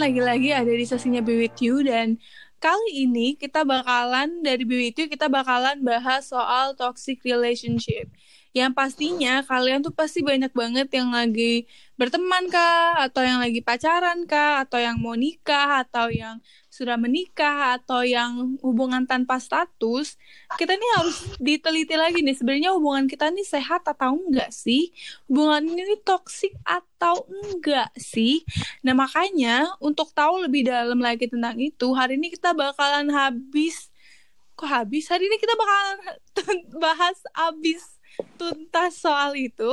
Lagi-lagi ada di sesinya Be With You dan kali ini kita bakalan dari Be With You kita bakalan bahas soal toxic relationship. Yang pastinya kalian tuh pasti banyak banget yang lagi berteman kah, atau yang lagi pacaran kah, atau yang mau nikah, atau yang sudah menikah, atau yang hubungan tanpa status. Kita nih harus diteliti lagi nih, sebenarnya hubungan kita nih sehat atau enggak sih? Hubungan ini toxic atau enggak sih? Nah makanya untuk tahu lebih dalam lagi tentang itu, hari ini kita bakalan habis kok habis? Hari ini kita bakalan bahas habis tuntas soal itu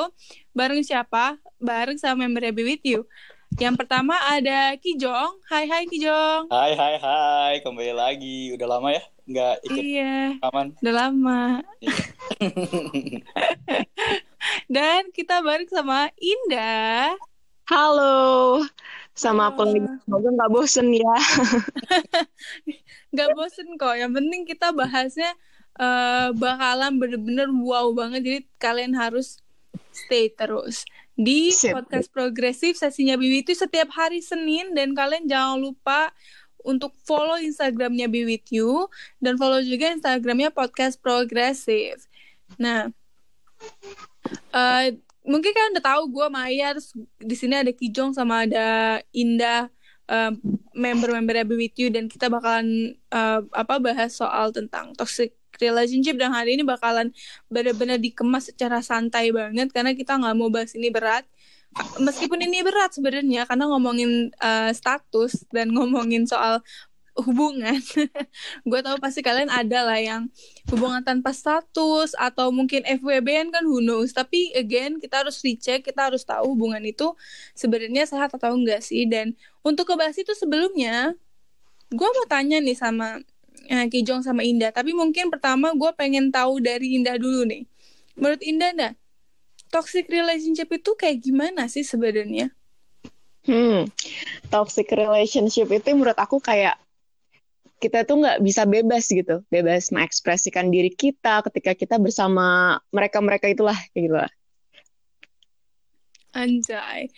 bareng siapa? Bareng sama member Be With You. Yang pertama ada Kijong. Hai hai Kijong. Hai hai hai, kembali lagi. Udah lama ya nggak ikut Iya, rekaman. udah lama. Iya. Dan kita bareng sama Indah. Halo, sama aku lagi. Semoga nggak bosen ya. Gak bosen kok. Yang penting kita bahasnya eh, bakalan bener-bener wow banget. Jadi kalian harus stay terus di Sip. podcast progresif sesinya Biwi itu setiap hari Senin dan kalian jangan lupa untuk follow Instagramnya Be With You dan follow juga Instagramnya podcast progresif. Nah, eh, mungkin kalian udah tahu gue Maya terus di sini ada Kijong sama ada Indah eh, member-member Be With You dan kita bakalan eh, apa bahas soal tentang toxic relationship dan hari ini bakalan benar-benar dikemas secara santai banget karena kita nggak mau bahas ini berat. Meskipun ini berat sebenarnya karena ngomongin eh, status dan ngomongin soal hubungan. Gue tahu pasti kalian ada lah yang hubungan tanpa status atau mungkin FWB kan who knows. Tapi again kita harus recheck kita harus tahu hubungan itu sebenarnya sehat atau enggak sih. Dan untuk kebahas itu sebelumnya gue mau tanya nih sama eh, Kijong sama Indah. Tapi mungkin pertama gue pengen tahu dari Indah dulu nih. Menurut Indah dah toxic relationship itu kayak gimana sih sebenarnya? Hmm, toxic relationship itu menurut aku kayak kita tuh nggak bisa bebas gitu, bebas mengekspresikan diri kita ketika kita bersama mereka-mereka itulah kayak gitu lah. Anjay,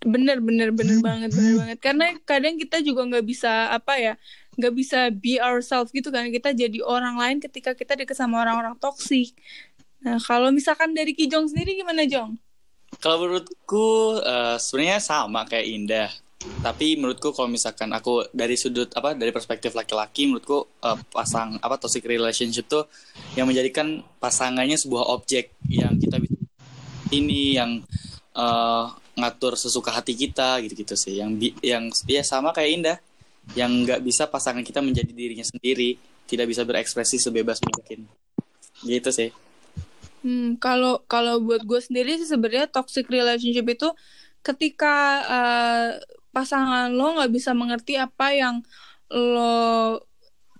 bener bener bener banget bener banget. Karena kadang kita juga nggak bisa apa ya nggak bisa be ourselves gitu kan kita jadi orang lain ketika kita deket sama orang-orang toksik. Nah kalau misalkan dari Kijong sendiri gimana Jong? Kalau menurutku eh, sebenarnya sama kayak Indah. Tapi menurutku kalau misalkan aku dari sudut apa dari perspektif laki-laki menurutku eh, pasang apa toxic relationship tuh yang menjadikan pasangannya sebuah objek yang kita ini yang eh, ngatur sesuka hati kita gitu-gitu sih. Yang yang ya sama kayak Indah yang nggak bisa pasangan kita menjadi dirinya sendiri, tidak bisa berekspresi sebebas mungkin. Gitu sih. Hmm, kalau kalau buat gue sendiri sih sebenarnya toxic relationship itu ketika eh, pasangan lo nggak bisa mengerti apa yang lo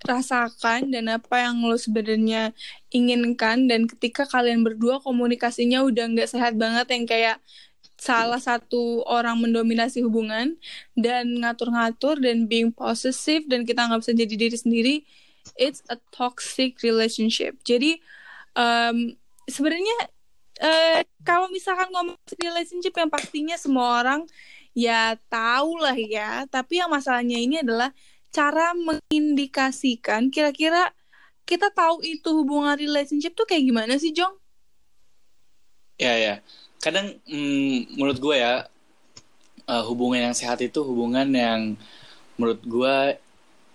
rasakan dan apa yang lo sebenarnya inginkan dan ketika kalian berdua komunikasinya udah nggak sehat banget yang kayak salah satu orang mendominasi hubungan dan ngatur-ngatur dan being possessive dan kita nggak bisa jadi diri sendiri it's a toxic relationship jadi em, sebenarnya eh, kalau misalkan ngomong relationship yang pastinya semua orang ya tahu lah ya tapi yang masalahnya ini adalah cara mengindikasikan kira-kira kita tahu itu hubungan relationship tuh kayak gimana sih Jong? Ya ya. Kadang mm, menurut gue ya eh, hubungan yang sehat itu hubungan yang menurut gue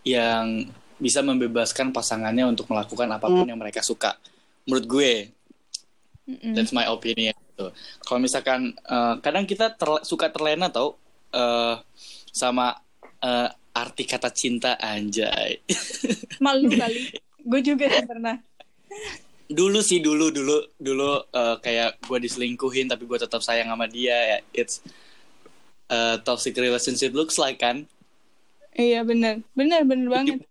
yang bisa membebaskan pasangannya untuk melakukan apa pun yang mereka suka. Menurut gue, Mm-mm. that's my opinion. Gitu. Kalau misalkan eh, kadang kita terle- suka terlena tau eh, sama eh, arti kata cinta anjay. Malu kali. Gue juga sih pernah. Dulu sih dulu dulu dulu eh, kayak gue diselingkuhin tapi gue tetap sayang sama dia ya it's uh, toxic relationship looks like kan Iya bener, bener bener banget.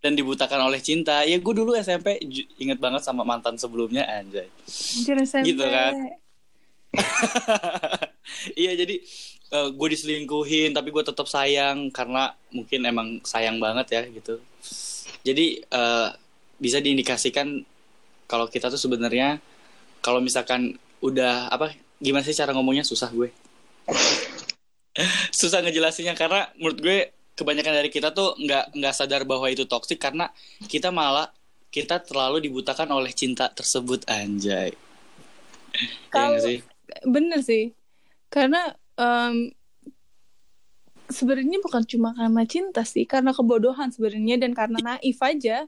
dan dibutakan oleh cinta ya gue dulu SMP inget banget sama mantan sebelumnya anjay SMP. Gitu kan. iya jadi gue diselingkuhin tapi gue tetap sayang karena mungkin emang sayang banget ya gitu jadi eh, bisa diindikasikan kalau kita tuh sebenarnya kalau misalkan udah apa gimana sih cara ngomongnya susah gue susah ngejelasinnya karena menurut gue kebanyakan dari kita tuh nggak nggak sadar bahwa itu toksik karena kita malah kita terlalu dibutakan oleh cinta tersebut anjay Iya Kalau- nggak sih Bener sih. Karena em, sebenarnya bukan cuma karena cinta sih, karena kebodohan sebenarnya dan karena naif aja.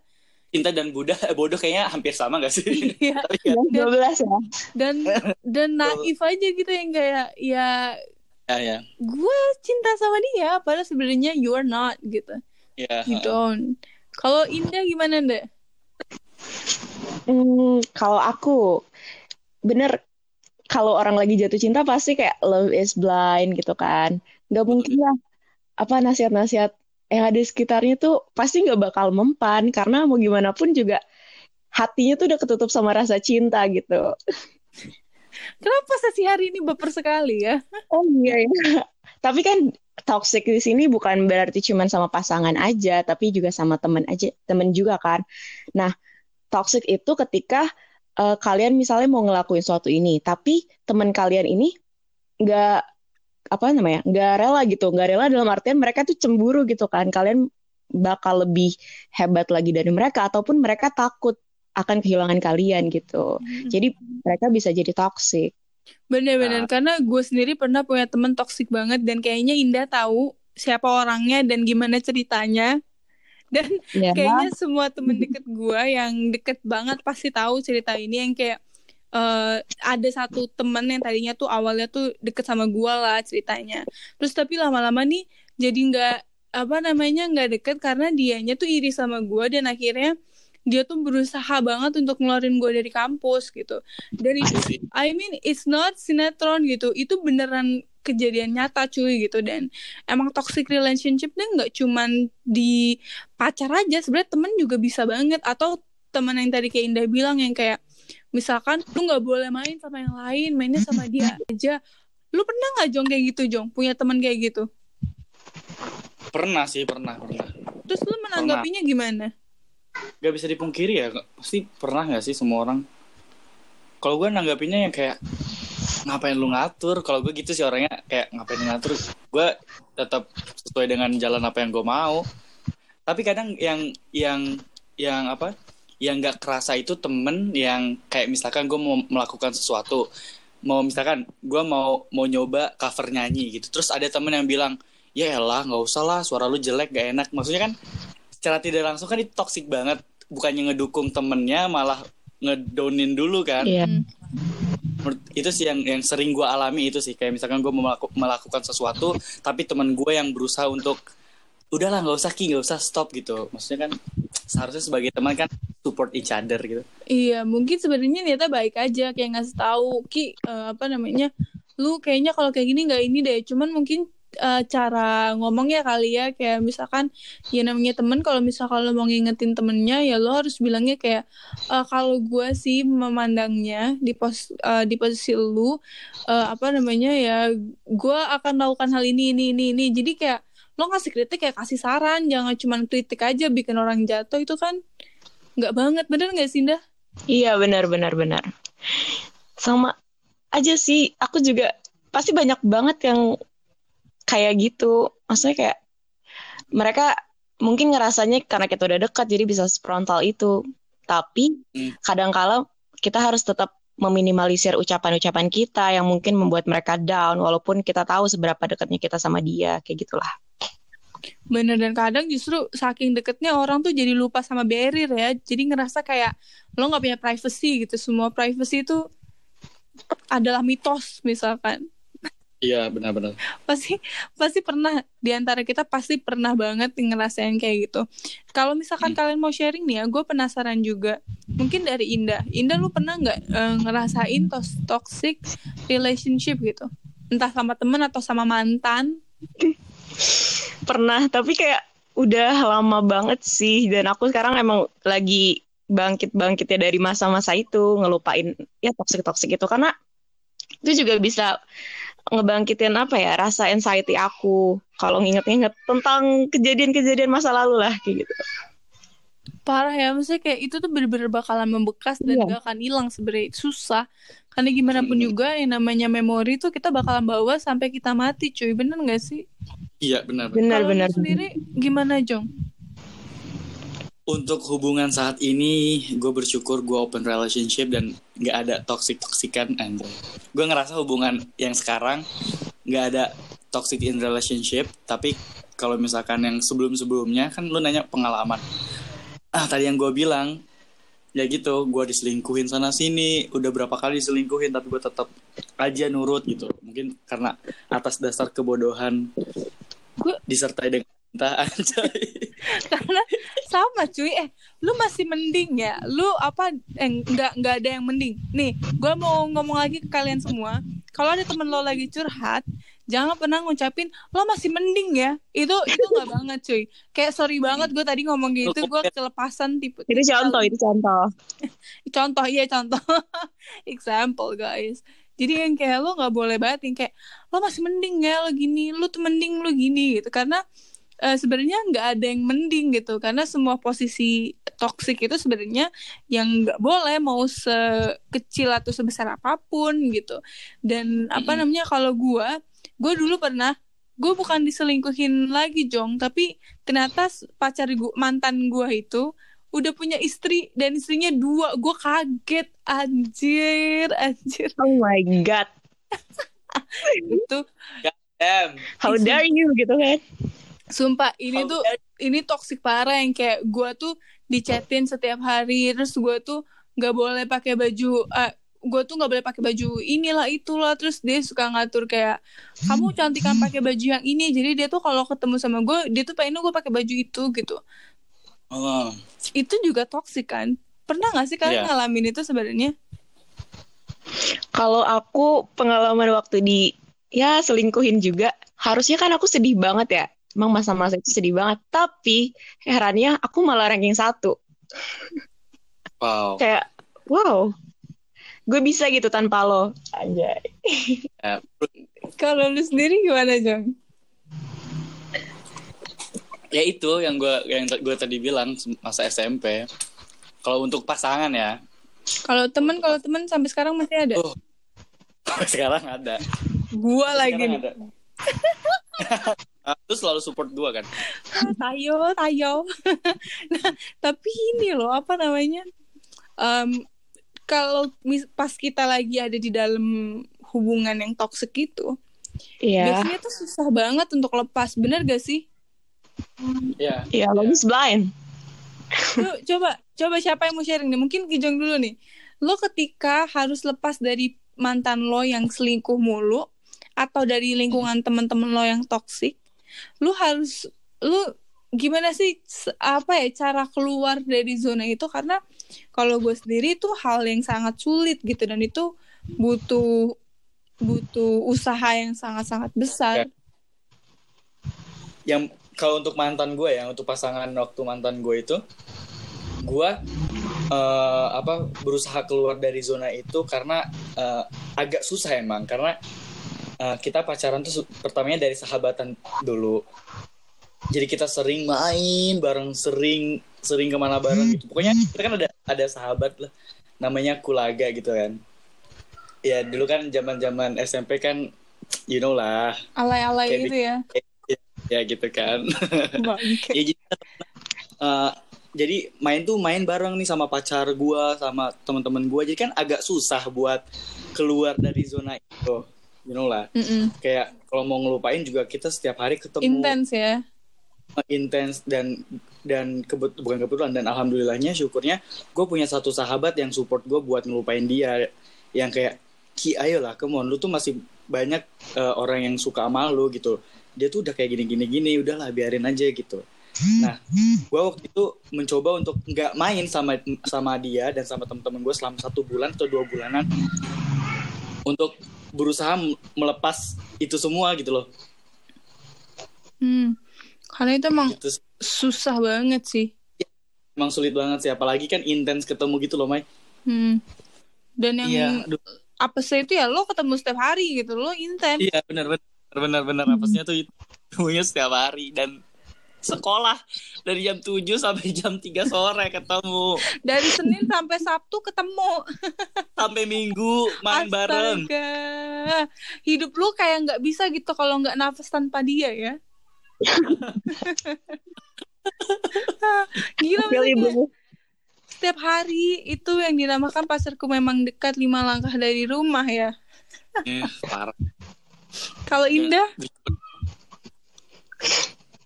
Cinta dan Buddha bodoh kayaknya hampir sama gak sih? Iya. Tapi ya, Yang 12 ya. Dan dan naif aja gitu yang kayak ya ya, ya, gue cinta sama dia padahal sebenarnya you are not gitu. ya. You don't. Kalau Indah gimana deh? Hmm, kalau aku bener kalau orang lagi jatuh cinta pasti kayak love is blind gitu kan. Gak mungkin lah apa nasihat-nasihat yang ada di sekitarnya tuh pasti nggak bakal mempan karena mau gimana pun juga hatinya tuh udah ketutup sama rasa cinta gitu. Kenapa sesi hari ini baper sekali ya? Oh iya ya. Tapi kan toxic di sini bukan berarti cuman sama pasangan aja, tapi juga sama temen aja, temen juga kan. Nah, toxic itu ketika eh, kalian misalnya mau ngelakuin suatu ini, tapi temen kalian ini nggak apa namanya, nggak rela gitu, nggak rela dalam artian mereka tuh cemburu gitu kan. Kalian bakal lebih hebat lagi dari mereka, ataupun mereka takut akan kehilangan kalian gitu. Jadi mereka bisa jadi toxic. Bener-bener karena gue sendiri pernah punya temen toksik banget dan kayaknya Indah tahu siapa orangnya dan gimana ceritanya. Dan Ya. kayaknya semua temen deket gue yang deket banget pasti tahu cerita ini yang kayak eh, ada satu temen yang tadinya tuh awalnya tuh deket sama gue lah ceritanya. Terus tapi lama-lama nih jadi nggak apa namanya nggak deket karena dianya tuh iri sama gue dan akhirnya dia tuh berusaha banget untuk ngeluarin gue dari kampus gitu. Dan itu I mean it's not sinetron gitu. Itu beneran kejadian nyata cuy gitu dan emang toxic relationship nya nggak cuman di pacar aja sebenarnya temen juga bisa banget atau teman yang tadi kayak Indah bilang yang kayak misalkan lu nggak boleh main sama yang lain mainnya sama dia aja lu pernah nggak Jong kayak gitu Jong punya teman kayak gitu Pernah sih, pernah, pernah. terus lu menanggapinya gimana Gak bisa dipungkiri ya, pasti pernah gak sih semua orang? Kalau gue nanggapinnya yang kayak ngapain lu ngatur? Kalau gue gitu sih orangnya kayak ngapain ngatur? Gue tetap sesuai dengan jalan apa yang gue mau. Tapi kadang yang yang yang apa? Yang nggak kerasa itu temen yang kayak misalkan gue mau melakukan sesuatu, mau misalkan gue mau mau nyoba cover nyanyi gitu. Terus ada temen yang bilang, ya elah nggak usah lah, suara lu jelek gak enak. Maksudnya kan secara tidak langsung kan itu toxic banget bukannya ngedukung temennya malah ngedownin dulu kan Iya. Hmm. Menurut- itu sih yang yang sering gue alami itu sih kayak misalkan gue melakukan sesuatu tapi teman gue yang berusaha untuk udahlah nggak usah ki nggak usah stop gitu maksudnya kan seharusnya sebagai teman kan support each other gitu Iya, mungkin sebenarnya niatnya baik aja kayak ngasih tahu Ki eh, apa namanya? Lu kayaknya kalau kayak gini nggak ini deh. Cuman mungkin eh, cara ngomongnya kali ya kayak misalkan ya namanya temen kalau misalkan lo mau ngingetin temennya ya lo harus bilangnya kayak eh, kalau gue sih memandangnya di pos eh, di posisi lu eh, apa namanya ya gue akan melakukan hal ini ini ini ini. Jadi kayak lo ngasih kritik kayak kasih saran, jangan cuma kritik aja bikin orang jatuh itu kan nggak banget bener nggak sih Indah? Iya benar benar benar. Sama aja sih, aku juga pasti banyak banget yang kayak gitu. Maksudnya kayak mereka mungkin ngerasanya karena kita udah dekat jadi bisa frontal itu. Tapi Hmm. kadang-kala kita harus tetap meminimalisir ucapan-ucapan kita yang mungkin membuat mereka down walaupun kita tahu seberapa dekatnya kita sama dia kayak gitulah. Bener dan kadang justru saking deketnya orang tuh jadi lupa sama barrier ya. Jadi ngerasa kayak lo nggak punya privacy gitu. Semua privacy itu adalah mitos misalkan. Iya benar-benar. pasti pasti pernah di antara kita pasti pernah banget ngerasain kayak gitu. Kalau misalkan Hmm. kalian mau sharing nih ya, gue penasaran juga. Mungkin dari Indah. Indah lu pernah nggak eh, ngerasain tos toxic relationship gitu? Entah sama temen atau sama mantan? Pernah, tapi kayak udah lama banget sih. Dan aku sekarang emang lagi bangkit-bangkitnya dari masa-masa itu, ngelupain ya toxic-toxic itu. Karena itu juga bisa ngebangkitin apa ya, rasa anxiety aku. Kalau nginget-nginget tentang kejadian-kejadian masa lalu lah, kayak gitu. Parah ya, maksudnya kayak itu tuh bener-bener bakalan membekas dan Iya. gak akan hilang sebenarnya. Susah. Karena gimana pun Hmm. juga yang namanya memori tuh kita bakalan bawa sampai kita mati, cuy. Bener gak sih? Iya benar. Kalau lu Benar-benar. sendiri gimana, Jong? Untuk hubungan saat ini, gue bersyukur gue open relationship dan nggak ada toxic toxican anjay. Gue ngerasa hubungan yang sekarang nggak ada toxic in relationship, tapi kalau misalkan yang sebelum sebelumnya kan lu nanya pengalaman. Ah tadi yang gue bilang. Ya gitu, gue diselingkuhin sana sini, udah berapa kali diselingkuhin tapi gue tetap aja nurut gitu. Mungkin karena atas dasar kebodohan, Gua- disertai dengan cinta anjay. karena sama cuy. Eh lu masih mending ya? Lu apa eh, nggak nggak ada yang mending? Nih gue mau ngomong lagi ke kalian semua. Kalau ada temen lo lagi curhat jangan pernah ngucapin lo masih mending ya. Itu itu nggak banget cuy. Kayak sorry banget gue tadi ngomong gitu gue kelepasan tipe Itu contoh, itu contoh. contoh iya contoh. Example guys. Jadi yang kayak lo nggak boleh banget yang kayak lo masih mending ya lo gini lo tuh mending lo gini gitu. Karena eh, sebenarnya nggak ada yang mending gitu. Karena semua posisi toksik itu sebenarnya yang nggak boleh mau sekecil atau sebesar apa pun gitu. Dan apa Mm-mm. namanya kalau gue gue dulu pernah gue bukan diselingkuhin lagi jong tapi ternyata pacar gue mantan gue itu udah punya istri dan istrinya dua gue kaget anjir anjir Oh my God. itu Damn. How dare you gitu kan. sumpah ini How tuh ini toksik parah yang kayak gue tuh dichatin setiap hari terus gue tuh nggak boleh pakai baju eh, gue tuh nggak boleh pakai baju inilah itulah terus dia suka ngatur kayak kamu cantikan pakai baju yang ini jadi dia tuh kalau ketemu sama gue dia tuh pengen gue pakai baju itu gitu Oh. itu juga toksik kan pernah nggak sih kalian Iya. ngalamin itu sebenarnya Kalau aku pengalaman waktu di ya selingkuhin juga, harusnya kan aku sedih banget ya. Emang masa-masa itu sedih banget. Tapi herannya aku malah ranking satu. Wow. Kayak wow, gue bisa gitu tanpa lo. Anjay. Ya, kalau lu sendiri gimana Jong? ya itu yang gue yang gue tadi bilang masa SMP. Kalau untuk pasangan ya, Kalau temen kalau temen sampai sekarang masih ada. Oh. sekarang ada. Gua lagi ada. Lu selalu support gue kan. Tayo, tayo. nah, tapi ini loh apa namanya? Em, kalau mis- pas kita lagi ada di dalam hubungan yang toksik itu, Iya. biasanya tuh susah banget untuk lepas. Bener gak sih? Iya. Iya, lo is blind. Yuk, coba, coba siapa yang mau sharing nih? Mungkin Kijong dulu nih. Lo ketika harus lepas dari mantan lo yang selingkuh mulu atau dari lingkungan teman-teman lo yang toksik, lo harus lo gimana sih apa ya cara keluar dari zona itu karena kalau gue sendiri itu hal yang sangat sulit gitu dan itu butuh butuh usaha yang sangat-sangat besar. Ya. Yang kalau untuk mantan gue ya, untuk pasangan waktu mantan gue itu, gue eh, apa berusaha keluar dari zona itu karena eh, agak susah emang karena eh, kita pacaran tuh pertamanya dari sahabatan dulu. Jadi kita sering main bareng, sering sering ke mana bareng gitu. Pokoknya kita kan ada ada sahabat lah, namanya Kulaga gitu kan. Ya dulu kan zaman-zaman SMP kan, you know lah, Alay-alay gitu ya. ya gitu kan. Ya jadi eh, jadi main tuh main bareng nih sama pacar gua sama teman-teman gua jadi kan agak susah buat keluar dari zona itu you know lah Mm-mm. kayak kalau mau ngelupain juga kita setiap hari ketemu Intens ya. intens dan dan kebet bukan kebetulan dan alhamdulillahnya syukurnya gue punya satu sahabat yang support gue buat ngelupain dia yang kayak ki ayolah come on lu tuh masih banyak eh, orang yang suka sama lu gitu dia tuh udah kayak gini gini gini udahlah biarin aja gitu nah gue waktu itu mencoba untuk nggak main sama sama dia dan sama temen-temen gue selama satu bulan atau dua bulanan untuk berusaha melepas itu semua gitu loh Hmm. Karena itu emang Gitu. Susah banget sih. emang sulit banget sih apalagi kan intens ketemu gitu loh Mai Hmm. Dan yang iya aduh. apa sih itu ya lo ketemu setiap hari gitu, lo intens. iya benar benar benar benar apesnya tuh ketemunya setiap hari dan sekolah dari jam 7 sampai jam 3 sore ketemu Dari Senin sampai Sabtu ketemu. sampai Minggu main bareng Astaga. Hidup lu kayak nggak bisa gitu kalau nggak nafas tanpa dia ya. Gila ibu. setiap hari itu yang dinamakan pasarku memang dekat lima langkah dari rumah ya. Eh, parah Kalau Indah,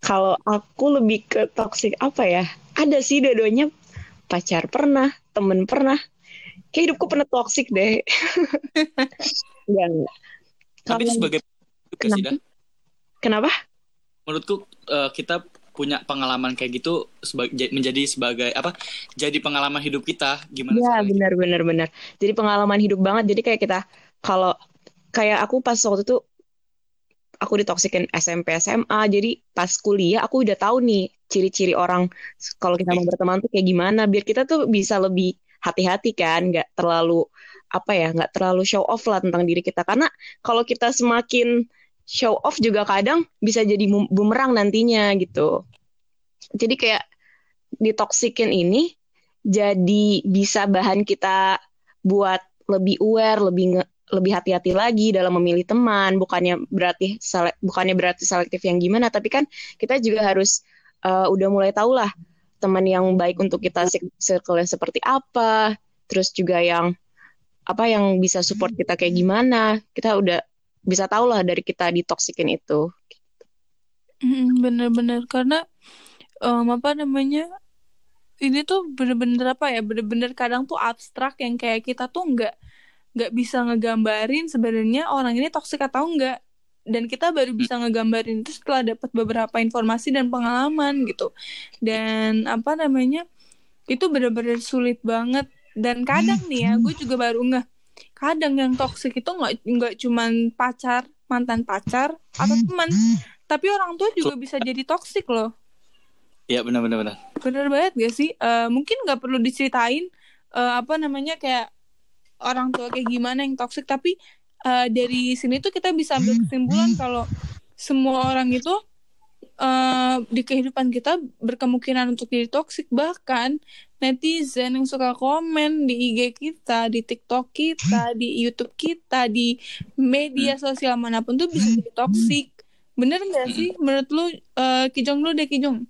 Kalau aku lebih ke toxic apa ya? Ada sih dua-duanya pacar pernah, temen pernah. Kayak hidupku pernah toxic deh. Enggak. tapi sebagai dah Kenapa? Menurutku eh, kita punya pengalaman kayak gitu seba- ja- menjadi sebagai apa jadi pengalaman hidup kita gimana Ya caranya benar benar benar. Jadi pengalaman hidup banget. Jadi kayak kita kalau kayak aku pas waktu itu aku ditoksikin SMP SMA. Jadi pas kuliah aku udah tahu nih ciri-ciri orang kalau kita mau berteman tuh kayak gimana. Biar kita tuh bisa lebih hati-hati kan, nggak terlalu apa ya, nggak terlalu show off lah tentang diri kita. Karena kalau kita semakin show off juga kadang bisa jadi bumerang nantinya gitu. Jadi kayak ditoksikin ini jadi bisa bahan kita buat lebih aware, lebih nge- lebih hati-hati lagi dalam memilih teman. Bukannya berarti bukannya berarti selektif yang gimana, tapi kan kita juga harus uh, udah mulai tahu lah teman yang baik untuk kita cir- circle seperti apa, terus juga yang apa yang bisa support kita kayak gimana. Kita udah bisa tahu lah dari kita ditoksikin itu. Bener-bener. Karena em, apa namanya ini tuh bener-bener apa ya bener-bener kadang tuh abstrak yang kayak kita tuh nggak nggak bisa ngegambarin sebenarnya orang ini toksik atau enggak dan kita baru bisa ngegambarin itu setelah dapat beberapa informasi dan pengalaman gitu. Dan apa namanya itu bener-bener sulit banget. Dan kadang nih ya gue juga baru ngeh kadang yang toksik itu nggak nggak cuman pacar mantan pacar atau teman. Tapi orang tua juga bisa jadi toksik loh. Iya benar benar benar. bener banget gak sih? Eh, mungkin nggak perlu diceritain eh, apa namanya kayak orang tua kayak gimana yang toksik tapi eh, dari sini tuh kita bisa ambil kesimpulan kalau semua orang itu eh, di kehidupan kita berkemungkinan untuk jadi toksik bahkan netizen yang suka komen di IG kita di TikTok kita di YouTube kita di media sosial mana pun tuh bisa jadi toksik bener nggak sih menurut lu eh, Kijong lu deh Kijong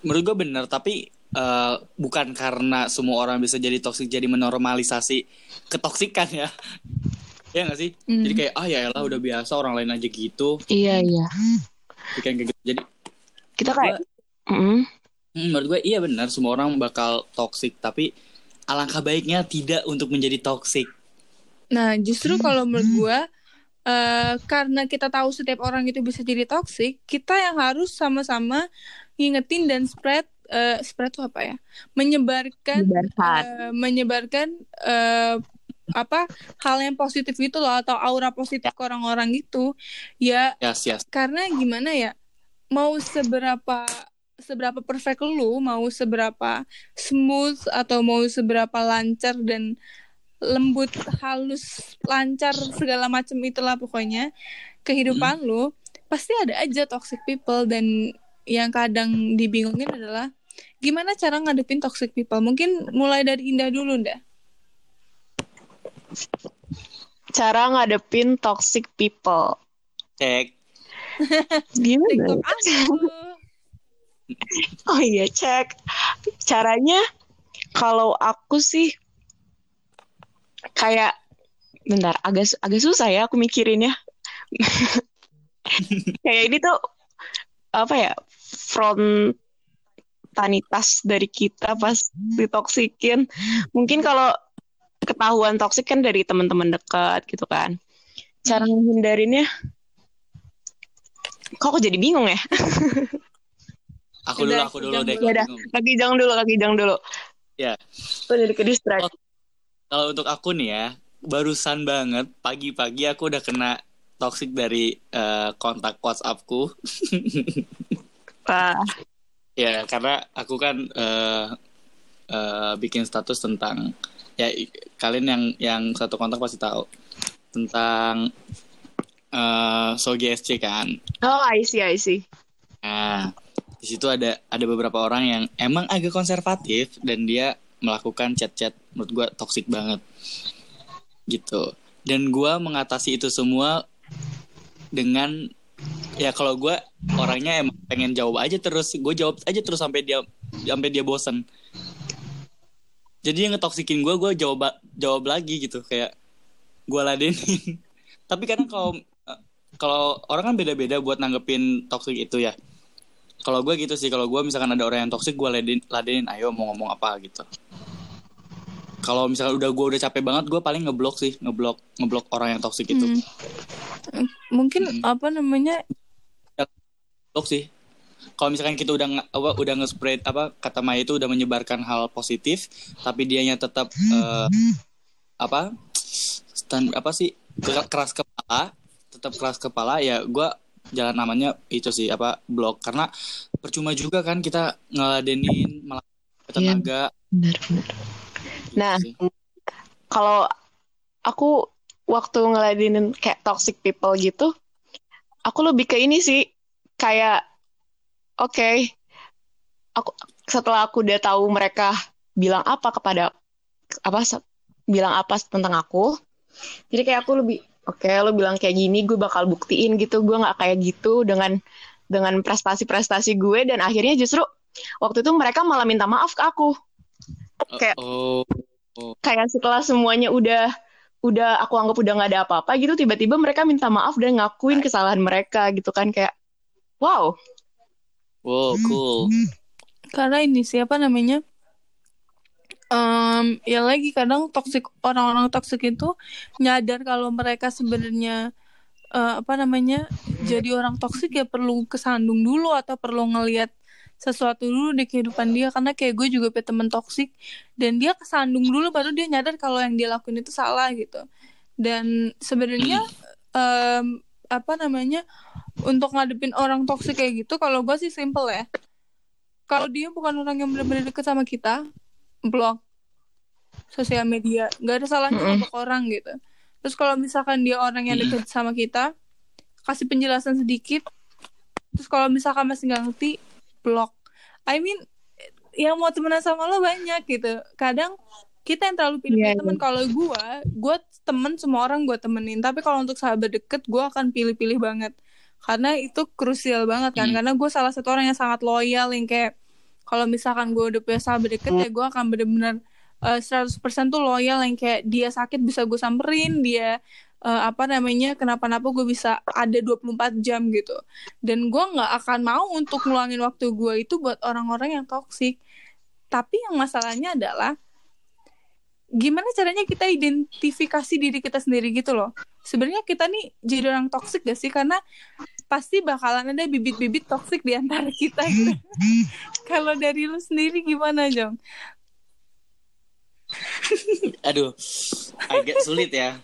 Menurut gue benar tapi eh, bukan karena semua orang bisa jadi toksik jadi menormalisasi ketoksikan ya. Ya nggak sih? Hmm. Jadi kayak ah ya elah udah biasa orang lain aja gitu. Iya iya. Kayak kayak gitu. Jadi Kita kayak Mm. hmm, menurut gue iya benar semua orang bakal toksik tapi alangkah baiknya tidak untuk menjadi toksik. Nah, justru kalau menurut gua eh karena kita tahu setiap orang itu bisa jadi toxic, kita yang harus sama-sama ngingetin dan spread eh spread itu apa ya? Menyebarkan Menyebarkan. eh, menyebarkan eh apa hal yang positif itu loh atau aura positif ke orang-orang itu. Ya Yes, yes. karena gimana ya? Mau seberapa seberapa perfect lu, mau seberapa smooth atau mau seberapa lancar dan lembut, halus, lancar segala macam itulah pokoknya kehidupan lu pasti ada aja toxic people dan yang kadang dibingungin adalah gimana cara ngadepin toxic people. Mungkin mulai dari Indah dulu, Nda. Cara ngadepin toxic people. Cek. Gimana? Aku. Oh iya, cek. Caranya kalau aku sih kayak bentar, agak agak susah ya aku mikirinnya. kayak ini tuh apa ya? Frontanitas dari kita pas ditoksikin. Mungkin kalau ketahuan toksik kan dari teman-teman dekat gitu kan. Cara menghindarinnya Kok aku jadi bingung ya? Aku dulu, Udah, aku dulu deh. Ya udah. Kaki jang dulu, kaki jang dulu. Ya. Tuh jadi ke distract. Oh. Kalau untuk aku nih ya, barusan banget pagi-pagi aku udah kena toxic dari eh, kontak WhatsAppku. Wah, ya, karena aku kan eh, eh, bikin status tentang ya kalian yang yang satu kontak pasti tahu tentang eh Sogi SC kan. Oh, I see, I see. Nah, di situ ada ada beberapa orang yang emang agak konservatif dan dia melakukan chat-chat menurut gua toxic banget. Gitu. Dan gua mengatasi itu semua dengan ya kalau gua orangnya emang pengen jawab aja terus, gue jawab aja terus sampai dia sampai dia bosen. Jadi yang ngetoksikin gua, gua jawab jawab lagi gitu kayak gua ladenin. Tapi kadang kalau kalau orang kan beda-beda buat nanggepin toxic itu ya. Kalau gue gitu sih, kalau gue misalkan ada orang yang toxic, gue ladenin, ladenin, ayo mau ngomong apa gitu. Kalau misalkan udah gue udah capek banget, gue paling ngeblok sih, ngeblok, ngeblok orang yang toxic itu. Hmm. Mungkin Hmm. apa namanya Blok sih. Kalau misalkan kita udah apa, udah nge-spread apa kata Maya itu udah menyebarkan hal positif, tapi dianya tetap eh, apa stand apa sih keras kepala, tetap keras kepala ya gue jalan namanya itu sih apa blok. Karena percuma juga kan kita ngeladenin malah tenaga. Benar, benar. gitu Nah, kalau aku waktu ngeladenin kayak toxic people gitu, aku lebih ke ini sih kayak oke, aku setelah aku udah tahu mereka bilang apa kepada apa se- bilang apa tentang aku, jadi kayak aku lebih oke lo bilang kayak gini, gue bakal buktiin gitu, gue nggak kayak gitu dengan dengan prestasi-prestasi gue dan akhirnya justru waktu itu mereka malah minta maaf ke aku. Kayak- oh kayak setelah semuanya udah udah aku anggap udah nggak ada apa-apa gitu tiba-tiba mereka minta maaf dan ngakuin kesalahan mereka gitu kan kayak wow wow cool. karena ini siapa namanya Em, ya lagi kadang toksik orang-orang toksik itu nyadar kalau mereka sebenarnya eh, apa namanya jadi orang toksik ya perlu kesandung dulu atau perlu ngelihat sesuatu dulu di kehidupan dia. Karena kayak gue juga punya temen toksik dan dia kesandung dulu baru dia nyadar kalau yang dia lakuin itu salah gitu. Dan sebenarnya em, apa namanya untuk ngadepin orang toksik kayak gitu kalau gue sih simple ya. Kalau dia bukan orang yang benar-benar deket sama kita blog sosial media. Nggak ada salahnya Mm-mm. untuk orang gitu. Terus kalau misalkan dia orang yang deket sama kita kasih penjelasan sedikit terus kalau misalkan masih nggak ngerti blok. I mean yang mau temenan sama lo banyak gitu. Kadang kita yang terlalu pilih-pilih Iya, temen kalau gue gue temen semua orang gue temenin. Tapi kalau untuk sahabat deket gue akan pilih-pilih banget karena itu krusial banget kan. Hmm. karena gue salah satu orang yang sangat loyal yang kayak kalau misalkan gue udah punya sahabat deket ya gue akan bener-bener eh, 100% tuh loyal yang kayak dia sakit bisa gue samperin dia eh, apa namanya kenapa-napa gue bisa ada 24 jam gitu. Dan gue nggak akan mau untuk ngeluangin waktu gue itu buat orang-orang yang toksik tapi yang masalahnya adalah gimana caranya kita identifikasi diri kita sendiri gitu loh sebenarnya kita nih jadi orang toksik gak sih karena pasti bakalan ada bibit-bibit toksik di antara kita gitu. kalau dari lu sendiri gimana Jong? aduh agak sulit ya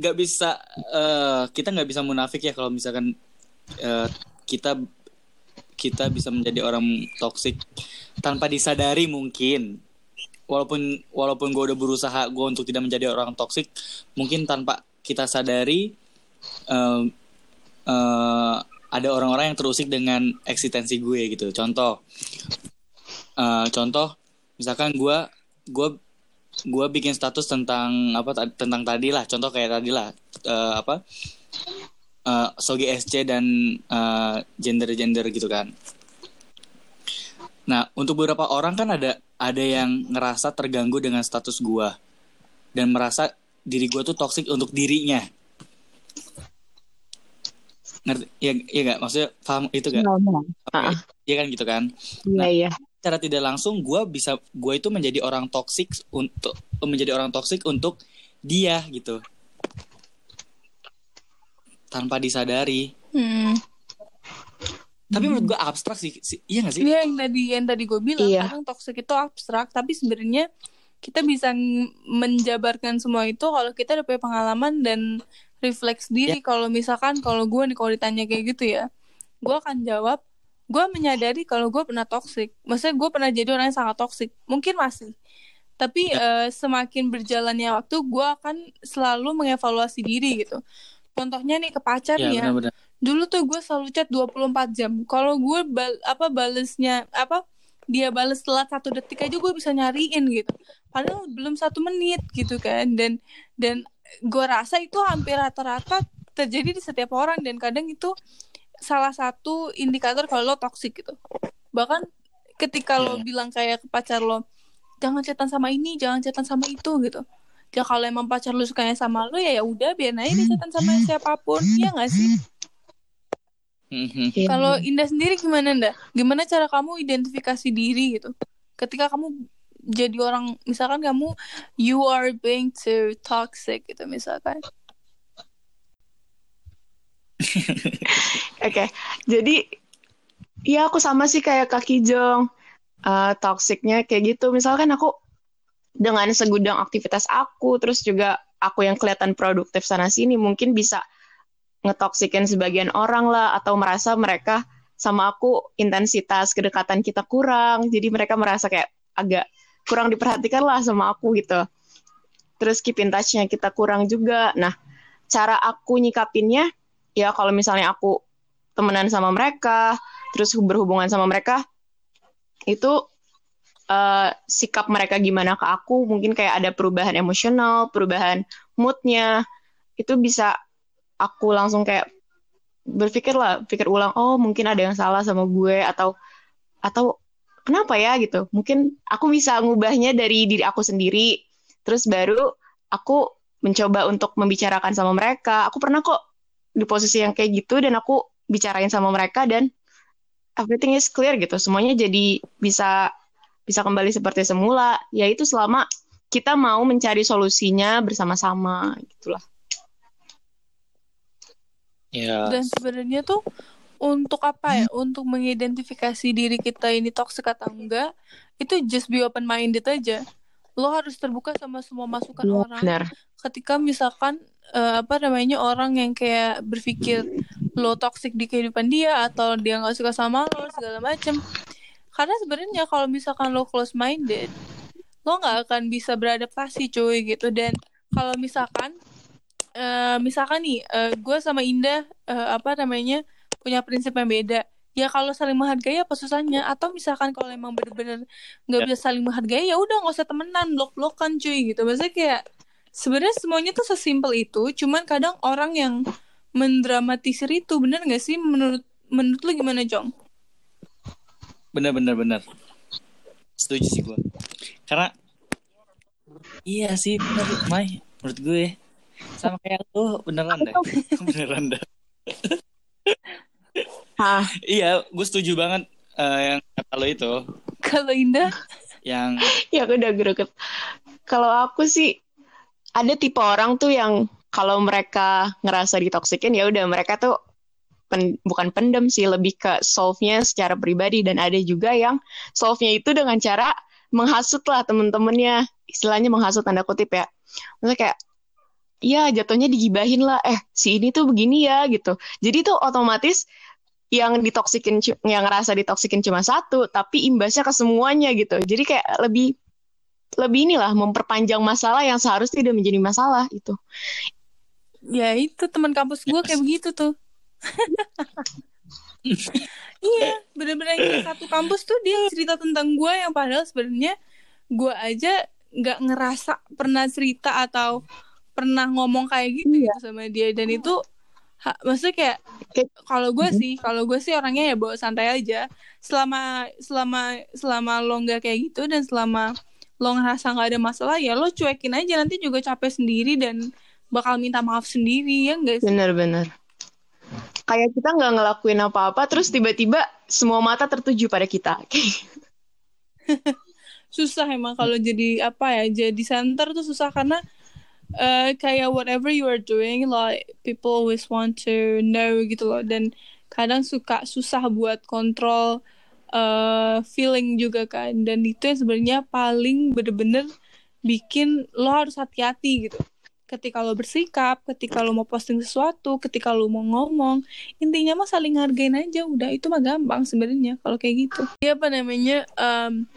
nggak bisa eh, kita nggak bisa munafik ya kalau misalkan eh, kita kita bisa menjadi orang toksik tanpa disadari mungkin. Walaupun walaupun gue udah berusaha gue untuk tidak menjadi orang toksik mungkin tanpa kita sadari eh, eh, ada orang-orang yang terusik dengan eksistensi gue gitu. Contoh eh, contoh misalkan gue gue gue bikin status tentang apa ta- tentang tadi lah. Contoh kayak tadi lah eh, apa eh, sogi SC dan gender gender gitu kan. Nah untuk beberapa orang kan ada ada yang ngerasa terganggu dengan status gue dan merasa diri gue tuh toksik untuk dirinya. Ngerti ya ya gak maksudnya paham itu gak Ah, Iya kan gitu kan? Iya iya. secara tidak langsung gue bisa gue itu menjadi orang toksik untuk menjadi orang toksik untuk dia gitu tanpa disadari. Hmm. tapi menurut gue abstrak sih, sih- iya gak sih? Iya yang tadi yang tadi gue bilang Iya. kadang toxic itu abstrak tapi sebenarnya kita bisa menjabarkan semua itu kalau kita udah punya pengalaman dan refleks diri. Kalau misalkan kalau gue nih kalau ditanya kayak gitu ya gue akan jawab gue menyadari kalau gue pernah toxic. Maksudnya gue pernah jadi orang yang sangat toxic. Mungkin masih. Tapi eh, semakin berjalannya waktu gue akan selalu mengevaluasi diri gitu contohnya nih ke pacar ya nih ya. benar-benar. Dulu tuh gue selalu chat 24 jam. Kalau gue bal apa balesnya apa dia bales telat satu detik aja gue bisa nyariin gitu. Padahal belum satu menit gitu kan. Dan dan gue rasa itu hampir rata-rata terjadi di setiap orang. Dan kadang itu salah satu indikator kalau lo toxic gitu. Bahkan ketika lo Iya. bilang kayak ke pacar lo jangan chatan sama ini jangan chatan sama itu gitu ya kalau emang pacar lu sukanya sama lo ya ya udah biar aja dia chatan sama siapa pun iya gak sih Mhm. Iya. kalau Indah sendiri gimana Nda? Gimana cara kamu identifikasi diri gitu? Ketika kamu jadi orang, misalkan kamu you are being too toxic gitu misalkan. Oke, jadi ya aku sama sih kayak Kak Kijong. Eh, toksiknya kayak gitu. Misalkan aku dengan segudang aktivitas aku, terus juga aku yang kelihatan produktif sana sini, mungkin bisa ngetoksikin sebagian orang lah, atau merasa mereka sama aku intensitas kedekatan kita kurang, jadi mereka merasa kayak agak kurang diperhatikan lah sama aku gitu. Terus keep in touch-nya kita kurang juga. Nah, cara aku nyikapinnya, ya kalau misalnya aku temenan sama mereka, terus berhubungan sama mereka, itu eh, sikap mereka gimana ke aku, mungkin kayak ada perubahan emosional, perubahan moodnya, itu bisa aku langsung kayak berpikir lah, pikir ulang, oh mungkin ada yang salah sama gue, atau atau kenapa ya gitu, mungkin aku bisa ngubahnya dari diri aku sendiri, terus baru aku mencoba untuk membicarakan sama mereka, aku pernah kok di posisi yang kayak gitu dan aku bicarain sama mereka dan everything is clear gitu. Semuanya jadi bisa bisa kembali seperti semula yaitu selama kita mau mencari solusinya bersama-sama gitulah ya Dan sebenarnya tuh untuk apa ya? Untuk mengidentifikasi diri kita ini toxic atau enggak, itu just be open minded aja. Lo harus terbuka sama semua masukan orang. benar ketika misalkan eh, apa namanya orang yang kayak berpikir lo toxic di kehidupan dia atau dia nggak suka sama lo segala macem karena sebenarnya kalau misalkan lo close minded lo nggak akan bisa beradaptasi cuy gitu dan kalau misalkan eh, misalkan nih gue sama Indah eh, apa namanya punya prinsip yang beda ya kalau saling menghargai apa susahnya atau misalkan kalau emang bener-bener nggak Ya. bisa saling menghargai ya udah nggak usah temenan blok-blokan cuy gitu maksudnya kayak sebenarnya semuanya tuh sesimpel itu cuman kadang orang yang mendramatisir itu bener nggak sih menurut menurut lu gimana Jong? Benar benar benar setuju sih gue karena iya sih benar Mai. Menurut gue sama kayak lu beneran deh. Beneran deh. Ah iya gue setuju banget eh, yang kata lo itu. Kalau Indah? Yang ya aku udah greget kalau aku sih ada tipe orang tuh yang kalau mereka ngerasa ditoksikin ya udah mereka tuh pen- bukan pendem sih lebih ke solve-nya secara pribadi. Dan ada juga yang solve-nya itu dengan cara menghasut lah temen-temennya. Istilahnya menghasut tanda kutip ya. Maksudnya kayak ya jatuhnya digibahin lah. Eh si ini tuh begini ya gitu. Jadi tuh otomatis yang ditoksikin yang ngerasa ditoksikin cuma satu tapi imbasnya ke semuanya gitu. Jadi kayak lebih lebih inilah memperpanjang masalah yang seharusnya tidak menjadi masalah itu ya itu teman kampus gue kayak begitu tuh iya bener-bener yang satu kampus tuh dia cerita tentang gue yang padahal sebenarnya gue aja nggak ngerasa pernah cerita atau pernah ngomong kayak gitu gitu sama dia. Dan itu ha- maksudnya kayak kalau gue sih kalau gue sih orangnya ya bawa santai aja. Selama selama selama lo nggak kayak gitu dan selama lo ngerasa nggak ada masalah ya lo cuekin aja. Nanti juga capek sendiri dan bakal minta maaf sendiri ya enggak sih? Benar-benar kayak kita nggak ngelakuin apa-apa terus tiba-tiba semua mata tertuju pada kita. Susah emang kalau jadi apa ya jadi center tuh susah karena uh, kayak whatever you are doing like people always want to know gitu loh. Dan kadang suka susah buat kontrol uh, feeling juga kan. Dan itu yang sebenarnya paling bener-bener bikin lo harus hati-hati gitu ketika lo bersikap, ketika lo mau posting sesuatu, ketika lo mau ngomong, intinya mah saling hargain aja udah itu mah gampang sebenarnya kalau kayak gitu. Iya apa namanya um,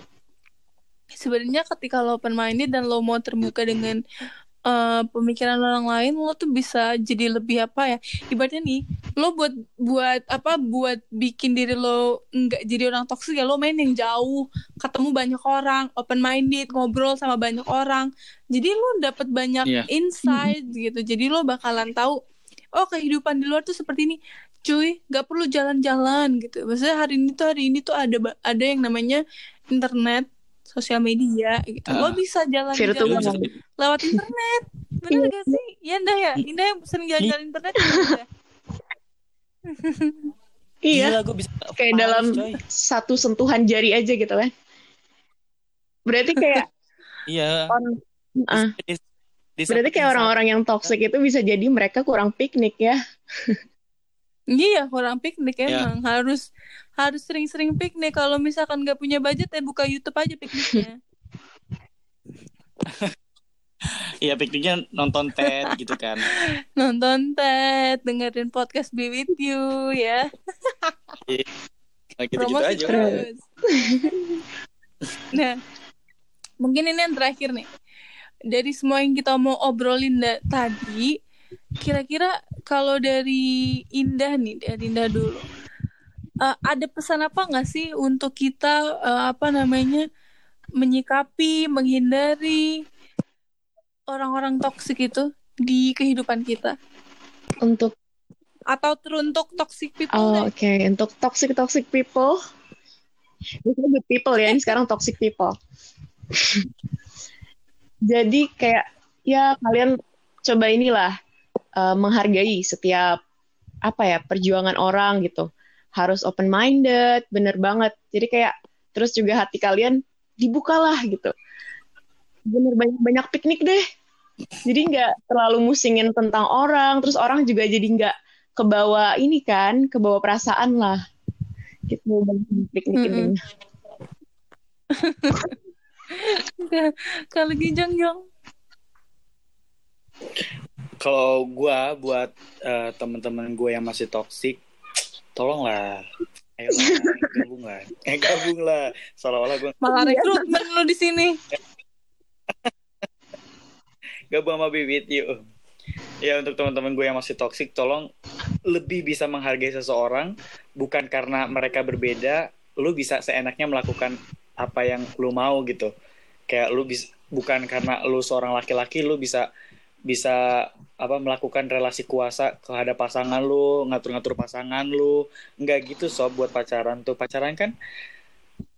sebenarnya ketika lo open minded dan lo mau terbuka dengan uh, pemikiran orang lain lo tuh bisa jadi lebih apa ya? Ibaratnya nih lo buat buat apa buat bikin diri lo nggak jadi orang toksik ya lo main yang jauh ketemu banyak orang open minded ngobrol sama banyak orang. Jadi lo dapat banyak Iya. insight gitu. Jadi lo bakalan tahu oh kehidupan di luar tuh seperti ini. Cuy nggak perlu jalan-jalan gitu. Maksudnya hari ini tuh hari ini tuh ada ada yang namanya internet sosial media gitu. Lo Ah. bisa jalan-jalan lewat internet bener gak sih ya Indah ya Indah yang sering jalan-jalan internet ya? Iya, Gila, gua bisa kayak dalam coy. satu sentuhan jari aja gitu kan. Berarti kayak Iya. di berarti kayak orang-orang yang toxic itu bisa jadi mereka kurang piknik ya. iya orang piknik Ya. emang harus harus sering-sering piknik kalau misalsan nggak punya budget ya buka YouTube aja pikniknya Iya pikniknya nonton TED gitu kan. nonton TED dengerin podcast Be With You ya Nah, gitu-gitu promosi aja. terus nah mungkin ini yang terakhir nih dari semua yang kita mau obrolin tadi kira-kira kalau dari Indah nih dari Indah dulu eh, ada pesan apa nggak sih untuk kita eh, apa namanya menyikapi menghindari orang-orang toksik itu di kehidupan kita Untuk atau teruntuk toxic people oh, oke, untuk toxic toxic people. Biasanya good people ya, ini sekarang toxic people. Jadi kayak ya kalian coba inilah eh, menghargai setiap apa ya perjuangan orang gitu. Harus open minded, bener banget. Jadi kayak terus juga hati kalian dibukalah gitu. Bener banyak banyak piknik deh. Jadi nggak terlalu musingin tentang orang, terus orang juga jadi nggak kebawa ini kan, kebawa perasaan lah. Gitu banyak piknik ini. Mm-mm. kalau Gijang Jong Kalau gua buat eh, teman-teman gue yang masih toksik, tolonglah. Ayolah, gabung lah. Eh gabung lah. Seolah-olah gue malah rekrutmen lo di sini gabung sama Bibit yuk. Ya untuk teman-teman gue yang masih toksik, tolong lebih bisa menghargai seseorang bukan karena mereka berbeda, lu bisa seenaknya melakukan apa yang lu mau gitu. Kayak lu bisa bukan karena lu seorang laki-laki lu bisa bisa apa melakukan relasi kuasa terhadap pasangan lu, ngatur-ngatur pasangan lu. Enggak gitu sob buat pacaran tuh. Pacaran kan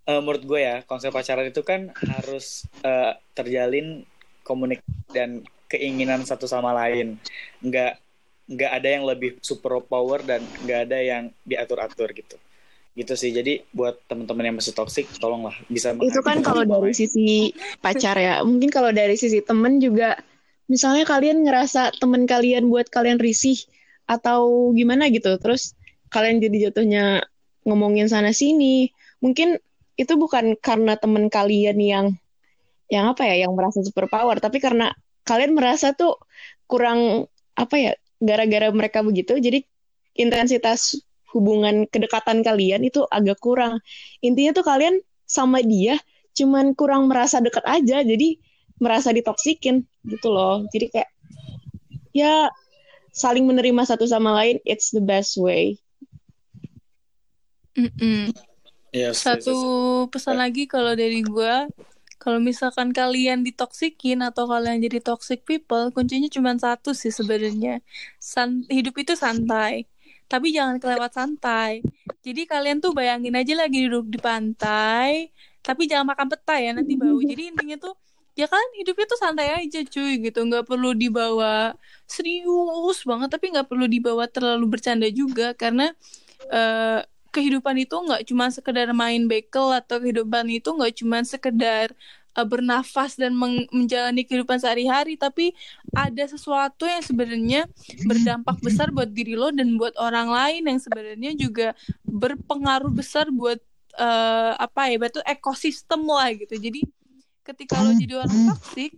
eh, menurut gue ya, konsep pacaran itu kan harus eh, terjalin komunik dan keinginan satu sama lain. Nggak nggak ada yang lebih super power dan nggak ada yang diatur atur gitu. Gitu sih. Jadi buat teman-teman yang masih toxic tolonglah bisa Itu kan kalau dari sisi pacar ya. Mungkin kalau dari sisi temen juga, misalnya kalian ngerasa temen kalian buat kalian risih atau gimana gitu, terus kalian jadi jatuhnya ngomongin sana sini, mungkin itu bukan karena temen kalian yang yang apa ya, yang merasa super power, tapi karena kalian merasa tuh kurang apa ya, gara-gara mereka begitu, jadi intensitas hubungan kedekatan kalian itu agak kurang. Intinya tuh kalian sama dia cuman kurang merasa dekat aja jadi merasa ditoksikin gitu loh jadi kayak ya saling menerima satu sama lain it's the best way Mm-mm. Yes, yes, Satu yes. pesan lagi kalau dari gua, kalau misalkan kalian ditoksikin atau kalian jadi toxic people, kuncinya cuma satu sih sebenarnya. San- hidup itu santai, tapi jangan kelewat santai. Jadi kalian tuh bayangin aja lagi duduk di pantai, tapi jangan makan petai ya nanti bau. Jadi intinya tuh ya kan hidupnya tuh santai aja cuy gitu nggak perlu dibawa serius banget tapi nggak perlu dibawa terlalu bercanda juga karena eh, kehidupan itu nggak cuma sekedar main bekel atau kehidupan itu nggak cuma sekedar uh, bernafas dan menjalani kehidupan sehari-hari tapi ada sesuatu yang sebenarnya berdampak besar buat diri lo dan buat orang lain yang sebenarnya juga berpengaruh besar buat uh, apa ya betul ekosistem lah gitu. Jadi ketika lo jadi orang toksik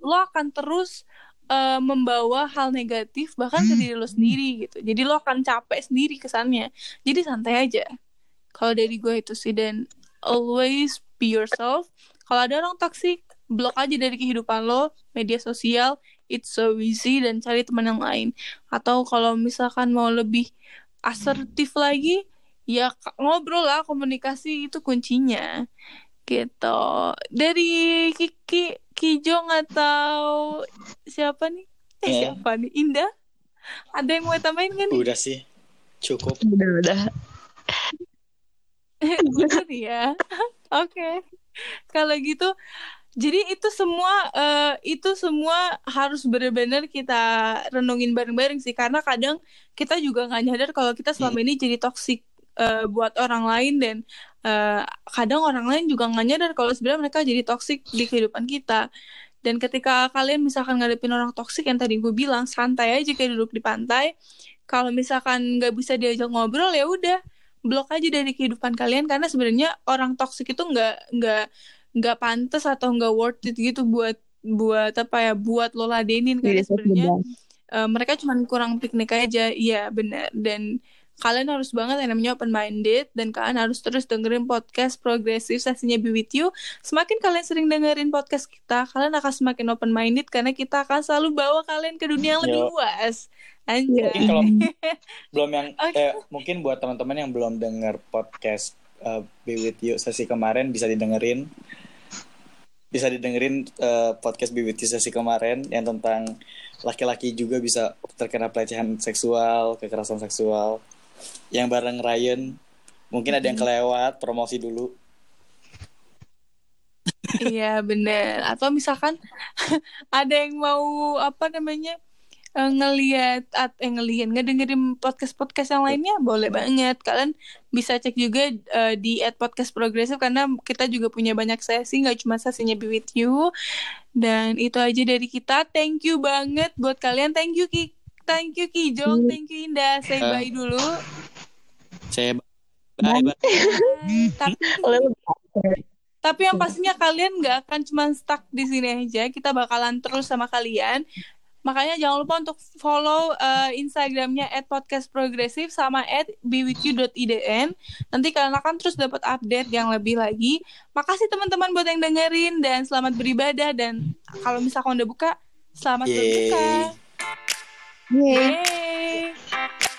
lo akan terus uh, membawa hal negatif bahkan ke diri lo sendiri gitu. Jadi lo akan capek sendiri kesannya. Jadi santai aja kalau dari gue itu sih. Dan always be yourself. Kalau ada orang toxic blok aja dari kehidupan lo media sosial it's so easy dan cari teman yang lain. Atau kalau misalkan mau lebih asertif lagi ya ngobrol lah komunikasi itu kuncinya gitu dari Kiki Kijong atau siapa nih eh, yeah. siapa nih Indah ada yang mau tambahin kan udah sih cukup udah udah Bener ya. Oke. Okay. Kalau gitu jadi itu semua uh, itu semua harus benar-benar kita renungin bareng-bareng sih karena kadang kita juga nggak nyadar kalau kita selama ini jadi toksik uh, buat orang lain dan uh, kadang orang lain juga nggak nyadar kalau sebenarnya mereka jadi toksik di kehidupan kita. Dan ketika kalian misalkan ngadepin orang toksik yang tadi gue bilang santai aja kayak duduk di pantai kalau misalkan nggak bisa diajak ngobrol ya udah blok aja dari kehidupan kalian. Karena sebenarnya orang toksik itu nggak nggak nggak pantas atau nggak worth it gitu buat buat apa ya buat lo ladenin. Karena sebenarnya uh, mereka cuma kurang piknik aja. Iya benar. Dan kalian harus banget yang namanya open minded dan kalian harus terus dengerin podcast progresif sesinya Be With You. Semakin kalian sering dengerin podcast kita, kalian akan semakin open minded karena kita akan selalu bawa kalian ke dunia yang lebih luas. Anjay. Mungkin kalau belum yang okay. eh, mungkin buat teman-teman yang belum denger podcast uh, Be With You sesi kemarin bisa didengerin. Bisa didengerin uh, podcast Be With You sesi kemarin yang tentang laki-laki juga bisa terkena pelecehan seksual, kekerasan seksual yang bareng Ryan. Mungkin ada yang kelewat promosi dulu. Iya bener. Atau misalkan ada yang mau apa namanya ngelihat at eh, ngelihat ngedengerin podcast podcast yang lainnya boleh banget. Kalian bisa cek juga uh, di at podcast progresif karena kita juga punya banyak sesi nggak cuma sesinya be with you. Dan itu aja dari kita. Thank you banget buat kalian. Thank you Ki thank you Kijong, thank you Indah. Say uh, bye dulu. Saya bye. bye. bye. tapi tapi yang pastinya kalian nggak akan cuma stuck di sini aja. Kita bakalan terus sama kalian. Makanya jangan lupa untuk follow uh, Instagramnya at podcast progresif sama at bwq.idn. Nanti kalian akan terus dapat update yang lebih lagi. Makasih teman-teman buat yang dengerin dan selamat beribadah dan kalau misalkan udah buka, selamat Yeay. berbuka. Yay. Yay.